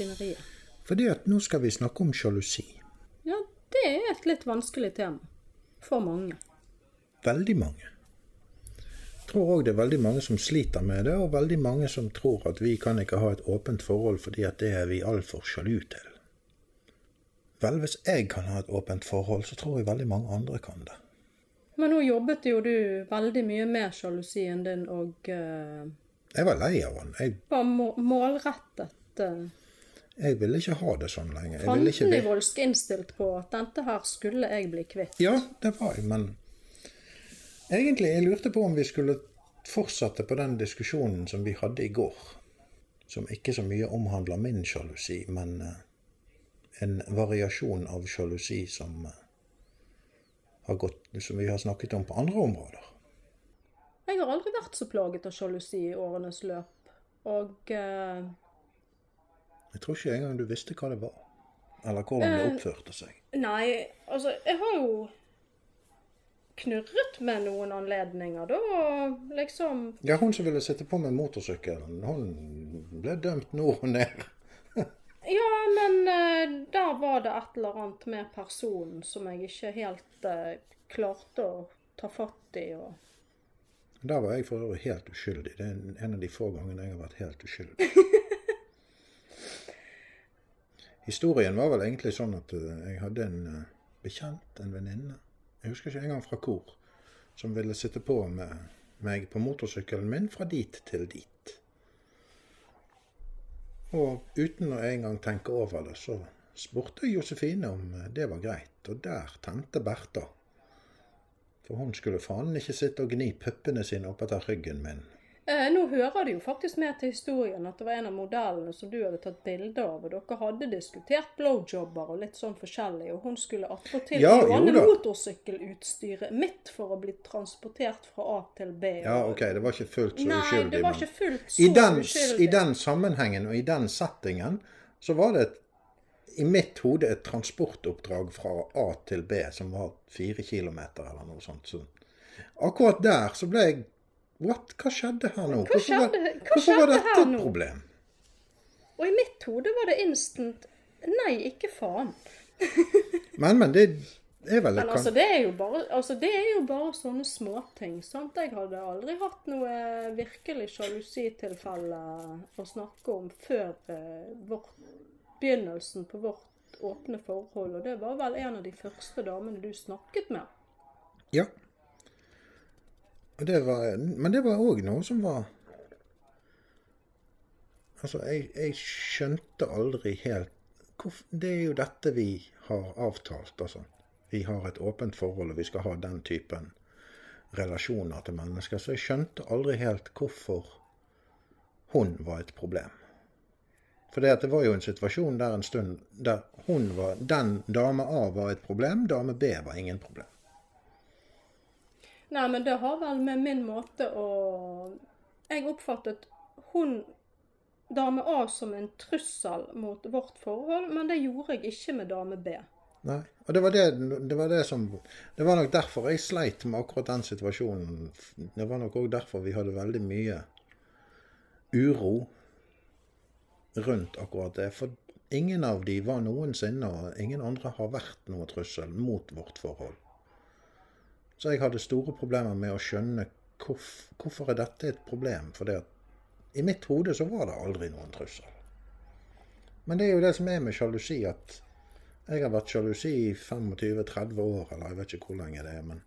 maskineriet? Fordi at nå skal vi snakke om sjalusi. Ja, det er et litt vanskelig tema. For mange. Veldig mange. Jeg tror òg det er veldig mange som sliter med det, og veldig mange som tror at vi kan ikke ha et åpent forhold fordi at det er vi altfor sjalu til. Vel, hvis jeg kan ha et åpent forhold, så tror jeg veldig mange andre kan det. Men nå jobbet jo du veldig mye med sjalusien din, og uh, Jeg var lei av den. Jeg, var må målrettet eh, jeg ville ikke ha det sånn lenger. Jeg ville ikke voldsk innstilt på at dette her skulle jeg bli kvitt. Ja, det var jeg, men egentlig jeg lurte på om vi skulle fortsette på den diskusjonen som vi hadde i går. Som ikke så mye omhandler min sjalusi, men eh, en variasjon av sjalusi som, eh, som vi har snakket om på andre områder. Jeg har aldri vært så plaget av sjalusi i årenes løp. Og eh, Jeg tror ikke engang du visste hva det var. Eller hvordan det Eh. oppførte seg. Nei, altså Jeg har jo knurret med noen anledninger, da. Og liksom Ja, hun som ville sitte på med motorsykkelen, hun ble dømt nord og ned. Ja, men uh, der var det et eller annet med personen som jeg ikke helt uh, klarte å ta fatt i. og... Der var jeg for øvrig helt uskyldig. Det er en av de få gangene jeg har vært helt uskyldig. Historien var vel egentlig sånn at eh, jeg hadde en eh, bekjent, en venninne, jeg husker ikke engang fra hvor, som ville sitte på med meg på motorsykkelen min fra dit til dit. Og uten å engang tenke over det, så spurte Josefine om eh, det var greit, og der tente Bertha. For hun skulle faen ikke sitte og gni puppene sine oppetter ryggen min. Eh, nå hører det jo faktisk med til historien at det var en av modellene som du hadde tatt bilde av, og dere hadde diskutert blowjobber og litt sånn forskjellig, og hun skulle attpåtil Ja, låne motorsykkelutstyret mitt for å bli transportert fra A til B. Ja, OK, det var ikke fullt så Nei, uskyldig. det var ikke fullt så i, den, uskyldig. I den sammenhengen og i den settingen så var det et, i mitt hode et transportoppdrag fra A til B som var fire kilometer eller noe sånt. Så akkurat der så ble jeg What? Hva skjedde her nå? Hva skjedde- hva Hvorfor var dette et problem? Og i mitt hode var det instant Nei, ikke faen. Men, men det er vel Men altså, det er jo bare, altså, det er jo bare sånne småting. sant? Jeg hadde aldri hatt noe virkelig sjalusitilfelle å snakke om før eh, vårt, begynnelsen på vårt åpne forhold. Og det var vel en av de første damene du snakket med. Ja. Det var, men det var òg noe som var Altså, jeg, jeg skjønte aldri helt hvorf- Det er jo dette vi har avtalt, altså. Vi har et åpent forhold, og vi skal ha den typen relasjoner til mennesker. Så jeg skjønte aldri helt hvorfor hun var et problem. For det var jo en situasjon der en stund der hun var Den dame A var et problem, dame B var ingen problem. Nei, men det har vel med min måte å Jeg oppfattet hun dame A som en trussel mot vårt forhold, men det gjorde jeg ikke med dame B. Nei. Og det var det, det var det som Det var nok derfor jeg sleit med akkurat den situasjonen. Det var nok òg derfor vi hadde veldig mye uro rundt akkurat det. For ingen av de var noensinne, og ingen andre har vært noe trussel mot vårt forhold. Så jeg hadde store problemer med å skjønne hvorf, hvorfor er dette et problem. For i mitt hode så var det aldri noen trussel. Men det er jo det som er med sjalusi, at jeg har vært sjalusi i 25-30 år, eller jeg vet ikke hvor lenge det er, men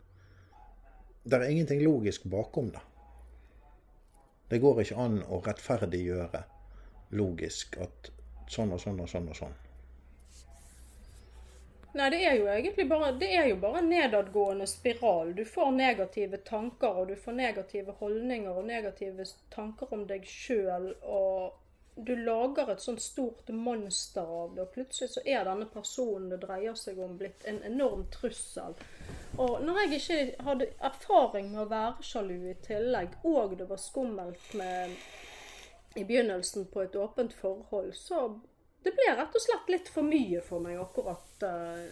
det er ingenting logisk bakom det. Det går ikke an å rettferdiggjøre logisk at sånn og sånn og sånn og sånn. Nei, det er jo egentlig bare, det er jo bare en nedadgående spiral. Du får negative tanker, og du får negative holdninger og negative tanker om deg sjøl. Og du lager et sånt stort monster av det, og plutselig så er denne personen det dreier seg om, blitt en enorm trussel. Og når jeg ikke hadde erfaring med å være sjalu i tillegg, og det var skummelt med i begynnelsen på et åpent forhold, så det ble rett og slett litt for mye for meg akkurat, uh,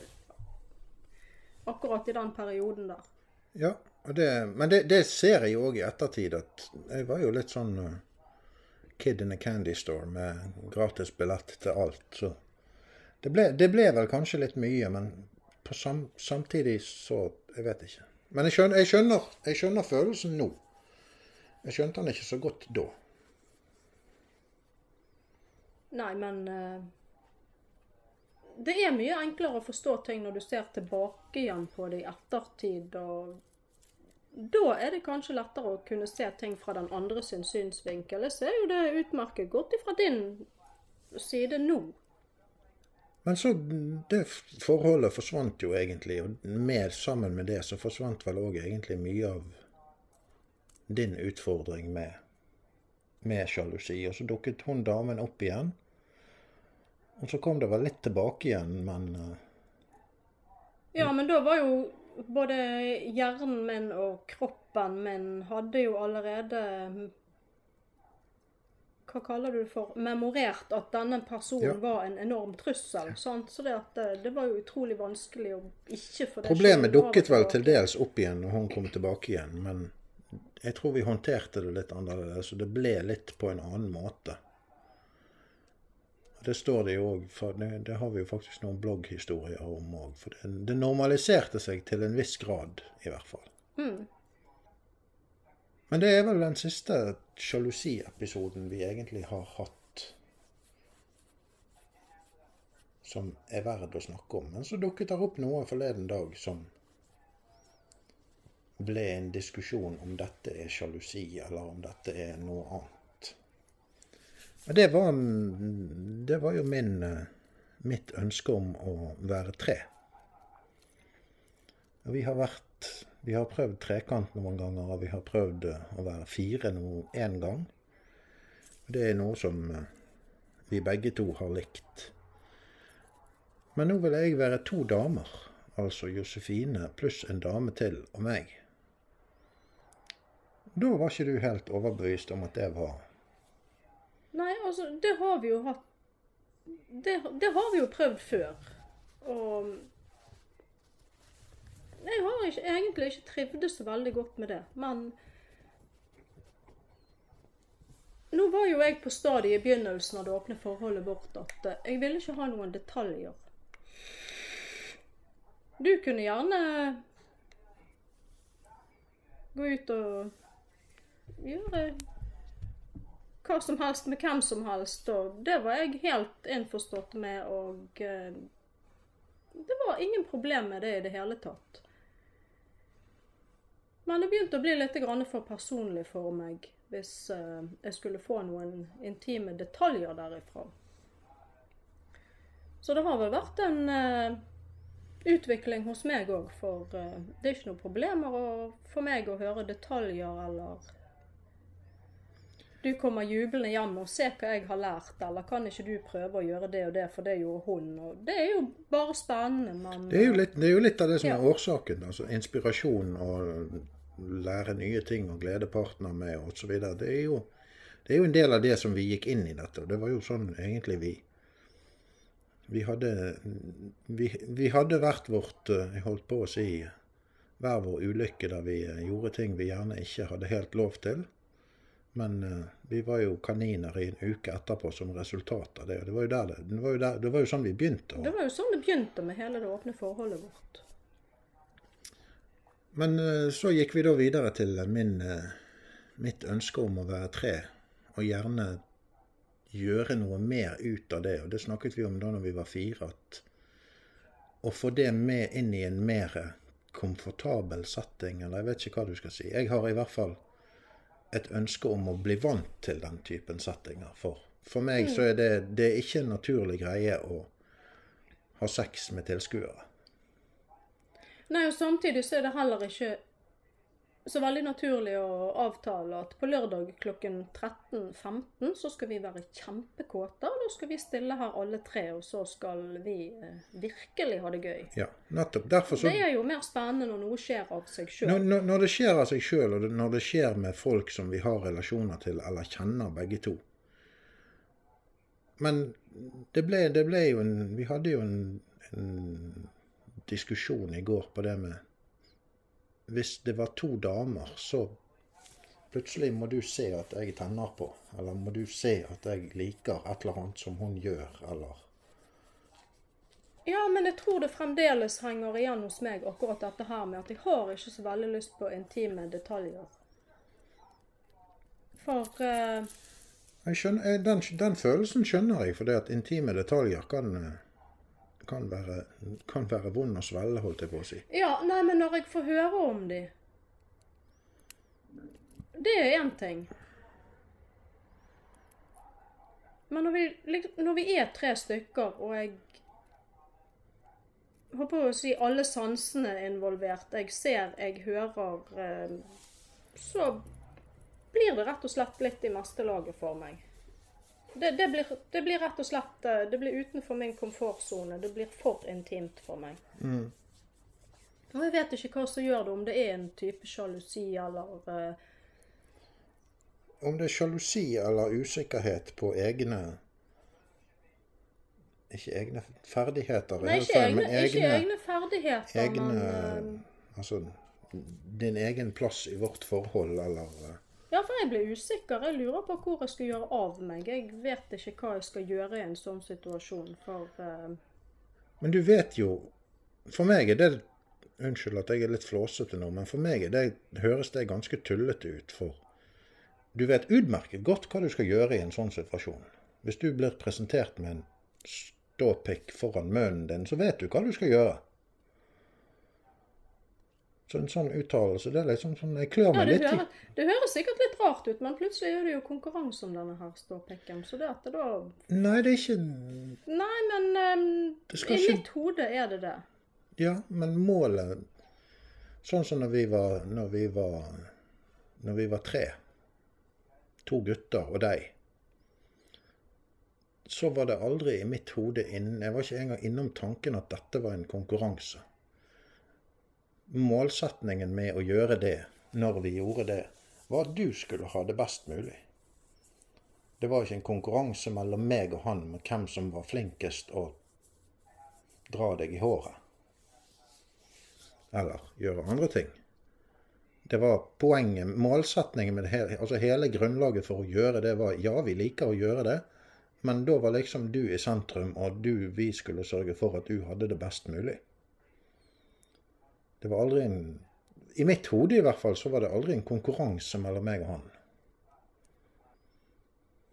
akkurat i den perioden der. Ja, det, men det, det ser jeg jo òg i ettertid, at jeg var jo litt sånn uh, Kid in a Candy Store med gratis billett til alt. Så det ble, det ble vel kanskje litt mye, men sam, samtidig så Jeg vet ikke. Men jeg skjønner, jeg, skjønner, jeg skjønner følelsen nå. Jeg skjønte den ikke så godt da. Nei, men eh, Det er mye enklere å forstå ting når du ser tilbake igjen på det i ettertid. og Da er det kanskje lettere å kunne se ting fra den andre sin synsvinkel. Jeg ser jo det utmerket godt ifra din side nå. Men så det forholdet forsvant jo egentlig, og med, sammen med det så forsvant vel òg egentlig mye av din utfordring med, med sjalusi. Og så dukket hun damen opp igjen. Og så kom det vel litt tilbake igjen, men uh, Ja, men da var jo både hjernen min og kroppen min hadde jo allerede hva kaller du det for, memorert at denne personen Ja. var en enorm trussel. Sant? Så det, at det, det var jo utrolig vanskelig å ikke få det Problemet dukket vel til dels opp igjen når hun kom tilbake igjen, men jeg tror vi håndterte det litt annerledes, så det ble litt på en annen måte. Det står det jo òg, for det, det har vi jo faktisk noen blogghistorier om òg. For det, det normaliserte seg til en viss grad, i hvert fall. Mm. Men det er vel den siste sjalusiepisoden vi egentlig har hatt som er verd å snakke om. Men så dukket det opp noe forleden dag som ble en diskusjon om dette er sjalusi, eller om dette er noe annet. Det var, det var jo min, eh, mitt ønske om å være tre. Og vi har vært Vi har prøvd trekant noen ganger, og vi har prøvd eh, å være fire én gang. Det er noe som eh, vi begge to har likt. Men nå vil jeg være to damer, altså Josefine pluss en dame til og meg. Da var ikke du helt overbevist om at det var altså, det har vi jo hatt Det, det har vi jo prøvd før. Og jeg har ikke, egentlig ikke trivdes så veldig godt med det, men Nå var jo jeg på stadiet i begynnelsen av det åpne forholdet vårt at eh, jeg ville ikke ha noen detaljer. Du kunne gjerne gå ut og gjøre hva som helst med hvem som helst, og det var jeg helt innforstått med, og eh, det var ingen problem med det i det hele tatt. Men det begynte å bli litt for personlig for meg hvis eh, jeg skulle få noen intime detaljer derifra. Så det har vel vært en eh, utvikling hos meg òg, for det er ikke noe problemer for meg å høre detaljer eller du kommer jublende hjem og ser hva jeg har lært, eller kan ikke du prøve å gjøre det og det, for det gjorde hun. Og det er jo bare spennende, men Det er jo litt, det er jo litt av det som Ja. er årsaken. altså Inspirasjon og lære nye ting og glede partner med osv. Det, er jo- det er jo en del av det som vi gikk inn i dette. og Det var jo sånn egentlig vi Vi hadde, vi, vi hadde hvert vårt eh, Jeg holdt på å si hver vår ulykke der vi eh, gjorde ting vi gjerne ikke hadde helt lov til. Men uh, vi var jo kaniner i en uke etterpå som resultat av det. og Det var jo, der det, det, var jo, der, det var jo sånn vi begynte. Og... Det var jo sånn det begynte med hele det åpne forholdet vårt. Men uh, så gikk vi da videre til min, uh, mitt ønske om å være tre, og gjerne gjøre noe mer ut av det. Og det snakket vi om da når vi var fire, at å få det med inn i en mer komfortabel setting, eller jeg vet ikke hva du skal si. Jeg har i hvert fall et ønske om å bli vant til den typen settinger. For, for meg så er det, det er ikke en naturlig greie å ha sex med tilskuere. Nei, og samtidig så er det heller ikke så veldig naturlig å avtale at på lørdag klokken 13.15 så skal vi være kjempekåte, og da skal vi stille her alle tre, og så skal vi eh, virkelig ha det gøy. Ja, nettopp. Derfor så Det er jo mer spennende når noe skjer av seg sjøl. Når, når, når det skjer av seg sjøl, og når det skjer med folk som vi har relasjoner til, eller kjenner begge to Men det ble, det ble jo en Vi hadde jo en, en diskusjon i går på det med Hvis det var to damer, så Plutselig må du se at jeg tenner på, eller må du se at jeg liker et eller annet som hun gjør, eller Ja, men jeg tror det fremdeles henger igjen hos meg akkurat dette her med at jeg har ikke så veldig lyst på intime detaljer. For uh... skjønner, eh, den, den følelsen skjønner jeg, for det at intime detaljer kan, eh, kan, være, kan være vond å svelge, holdt jeg på å si. Ja, nei, men når jeg får høre om de Det er én ting. Men når vi, når vi er tre stykker, og jeg håper å si alle sansene er involvert, jeg ser, jeg hører, eh, så blir det rett og slett litt i meste laget for meg. Det, det, blir, det blir rett og slett eh, Det blir utenfor min komfortsone. Det blir for intimt for meg. Og jeg vet ikke hva som gjør det, om det er en type sjalusi eller uh... Om det er sjalusi eller usikkerhet på egne Ikke egne ferdigheter, Nei, ikke egne, men ikke egne ferdigheter, egne men uh... Altså din egen plass i vårt forhold, eller eh, Ja, for jeg ble usikker. Jeg lurer på hvor jeg skal gjøre av meg. Jeg vet ikke hva jeg skal gjøre i en sånn situasjon, for uh... Men du vet jo For meg er det Unnskyld at jeg er litt flåsete nå, men for meg det, høres det ganske tullete ut. For du vet utmerket godt hva du skal gjøre i en sånn situasjon. Hvis du blir presentert med en ståpikk foran munnen din, så vet du hva du skal gjøre. Så en sånn uttalelse, det er liksom sånn Jeg klør meg ja, litt Hører, det høres sikkert litt rart ut, men plutselig er det jo konkurranse om denne her ståpekken. Så det at det da Nei, det er ikke Nei, men um, i ikke- mitt hode er det det. Ja, men målet Sånn som når vi var Når vi var, når vi var tre, to gutter og deg, så var det aldri i mitt hode innen Jeg var ikke engang innom tanken at dette var en konkurranse. Målsetningen med å gjøre det, når vi gjorde det, var at du skulle ha det best mulig. Det var ikke en konkurranse mellom meg og han med hvem som var flinkest å dra deg i håret eller gjøre andre ting. Det var poenget, målsetningen med det hele, altså hele grunnlaget for å gjøre det var ja, vi liker å gjøre det, men da var liksom du i sentrum, og du, vi skulle sørge for at du hadde det best mulig. Det var aldri en I mitt hode i hvert fall så var det aldri en konkurranse mellom meg og han.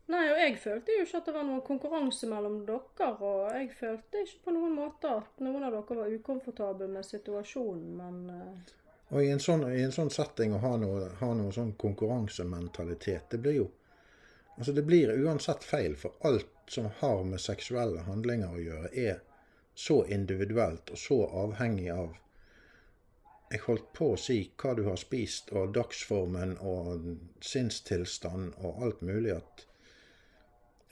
Nei, og jeg følte jo ikke at det var noen konkurranse mellom dere, og jeg følte ikke på noen måte at noen av dere var ukomfortable med situasjonen, men eh, Og i en sånn, i en sånn setting å ha noe, ha noe sånn konkurransementalitet, det blir jo Altså det blir uansett feil, for alt som har med seksuelle handlinger å gjøre, er så individuelt og så avhengig av Jeg holdt på å si hva du har spist, og dagsformen og sinnstilstand og alt mulig at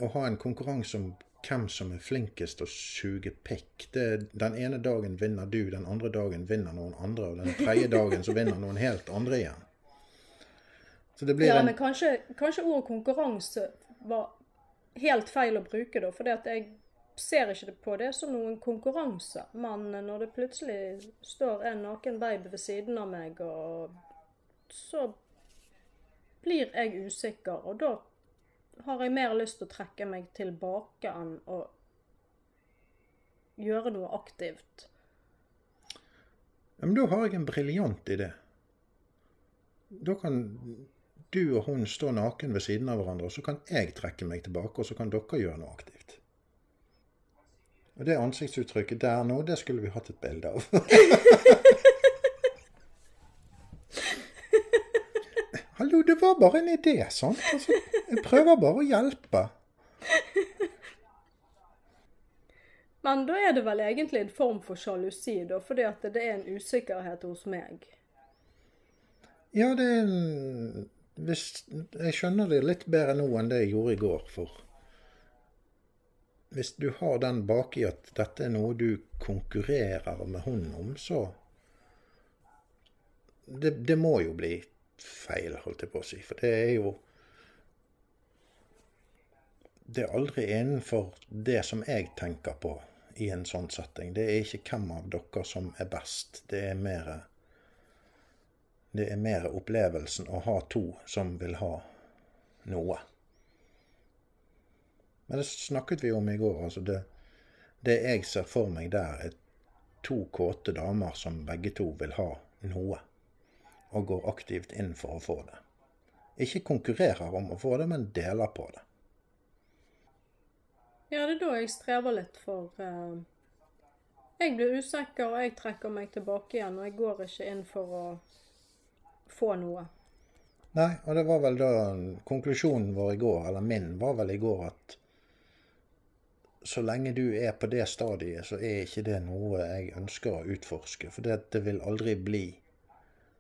Å ha en konkurranse om hvem som er flinkest å suge pikk det, Den ene dagen vinner du, den andre dagen vinner noen andre, og den tredje dagen så vinner noen helt andre igjen. Så det blir Ja, en men kanskje, kanskje ordet konkurranse var helt feil å bruke da, for jeg ser ikke det på det som noen konkurranse. Men når det plutselig står en naken baby ved siden av meg, og så blir jeg usikker, og da har jeg mer lyst til å trekke meg tilbake enn å gjøre noe aktivt. Ja, men da har jeg en briljant idé. Da kan du og hun stå naken ved siden av hverandre, og så kan jeg trekke meg tilbake, og så kan dere gjøre noe aktivt. Og det ansiktsuttrykket der nå, det skulle vi hatt et bilde av. Hallo, det var bare en idé, sant? Altså, jeg prøver bare å hjelpe. Men da er det vel egentlig en form for sjalusi, da, fordi at det er en usikkerhet hos meg. Ja, det er en hvis, Jeg skjønner det litt bedre nå enn det jeg gjorde i går, for hvis du har den baki at dette er noe du konkurrerer med hunden om, så det, det må jo bli feil, holdt jeg på å si. For det er jo Det er aldri innenfor det som jeg tenker på i en sånn setting. Det er ikke hvem av dere som er best. Det er mer Det er mer opplevelsen å ha to som vil ha noe. Men det snakket vi om i går. altså det, det jeg ser for meg der, er to kåte damer som begge to vil ha noe, og går aktivt inn for å få det. Ikke konkurrerer om å få det, men deler på det. Ja, det er da jeg strever litt, for uh, jeg blir usikker, og jeg trekker meg tilbake igjen, og jeg går ikke inn for å få noe. Nei, og det var vel da konklusjonen vår i går, eller min, var vel i går at så lenge du er på det stadiet, så er ikke det noe jeg ønsker å utforske. For det, det vil aldri bli.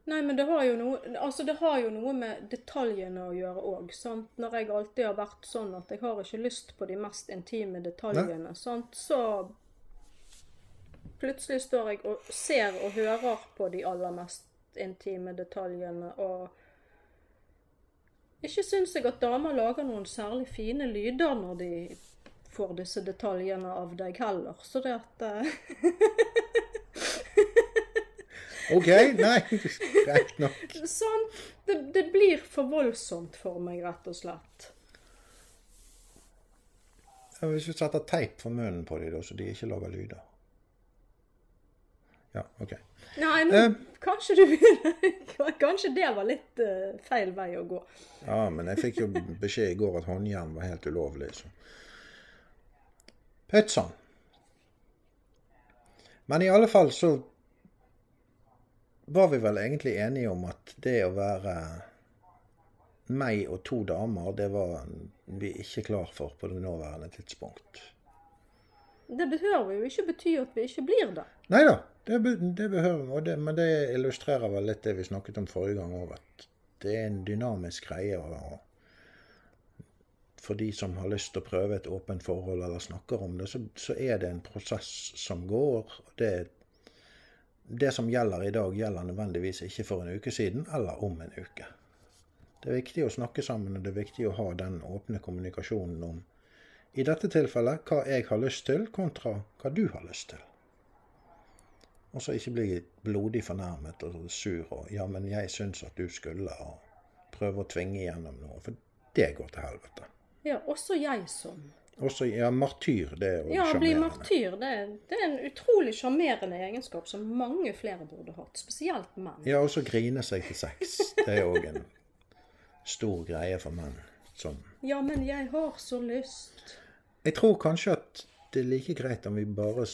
Nei, men det har jo noe, altså det har jo noe med detaljene å gjøre òg. Når jeg alltid har vært sånn at jeg har ikke lyst på de mest intime detaljene, sant? så plutselig står jeg og ser og hører på de aller mest intime detaljene. Og ikke syns jeg at damer lager noen særlig fine lyder når de får disse detaljene av deg heller. Så det at uh... OK, nei, greit nok. Sånn. Det, det, blir for voldsomt for meg, rett og slett. Hvis vi setter teip for munnen på dem, så de ikke lager lyder. Ja, OK. Nei, men uh, kanskje du Kanskje det var litt uh, feil vei å gå. Ja, men jeg fikk jo beskjed i går at håndjern var helt ulovlig. så... Pøtsan. Men i alle fall så var vi vel egentlig enige om at det å være meg og to damer, det var vi ikke klar for på det nåværende tidspunkt. Det behøver jo ikke bety at vi ikke blir det. Nei da, det, det behøver vi. Men det illustrerer vel litt det vi snakket om forrige gang òg, at det er en dynamisk greie. å for de som har lyst til å prøve et åpent forhold eller snakker om det, så, så er det en prosess som går. Det, det som gjelder i dag, gjelder nødvendigvis ikke for en uke siden eller om en uke. Det er viktig å snakke sammen, og det er viktig å ha den åpne kommunikasjonen om i dette tilfellet hva jeg har lyst til, kontra hva du har lyst til. Og så ikke bli blodig fornærmet og sur og 'ja, men jeg syns at du skulle', og prøve å tvinge igjennom noe. For det går til helvete. Ja, også jeg som. Også, ja, martyr. Det er Ja, bli martyr. Det, det, er en utrolig sjarmerende egenskap som mange flere burde hatt. Spesielt menn. Ja, og så grine seg til sex. Det er òg en stor greie for menn. Som Ja, men jeg har så lyst. Jeg tror kanskje at det er like greit om vi bare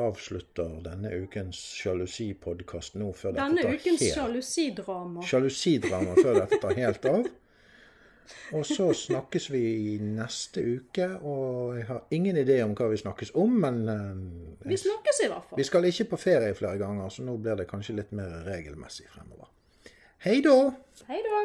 avslutter denne ukens sjalusipodkast nå før denne dette tar helt Denne ukens sjalusidrama. Sjalusidrama før dette tar helt av. Og så snakkes vi i neste uke, og jeg har ingen idé om hva vi snakkes om, men eh, Vi snakkes i hvert fall. Vi skal ikke på ferie flere ganger, så nå blir det kanskje litt mer regelmessig fremover. Hei da! Hei da!